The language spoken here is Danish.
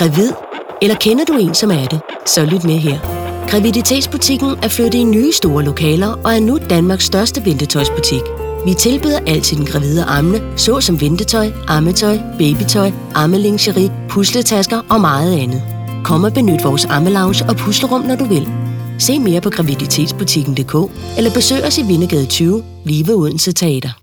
Gravid? Eller kender du en, som er det? Så lyt med her. Graviditetsbutikken er flyttet i nye store lokaler og er nu Danmarks største ventetøjsbutik. Vi tilbyder alt til den gravide ammende, såsom ventetøj, ammetøj, babytøj, ammelingeri, pusletasker og meget andet. Kom og benyt vores ammelounge og puslerum, når du vil. Se mere på graviditetsbutikken.dk eller besøg os i Vindegade 20, lige ved Odense Teater.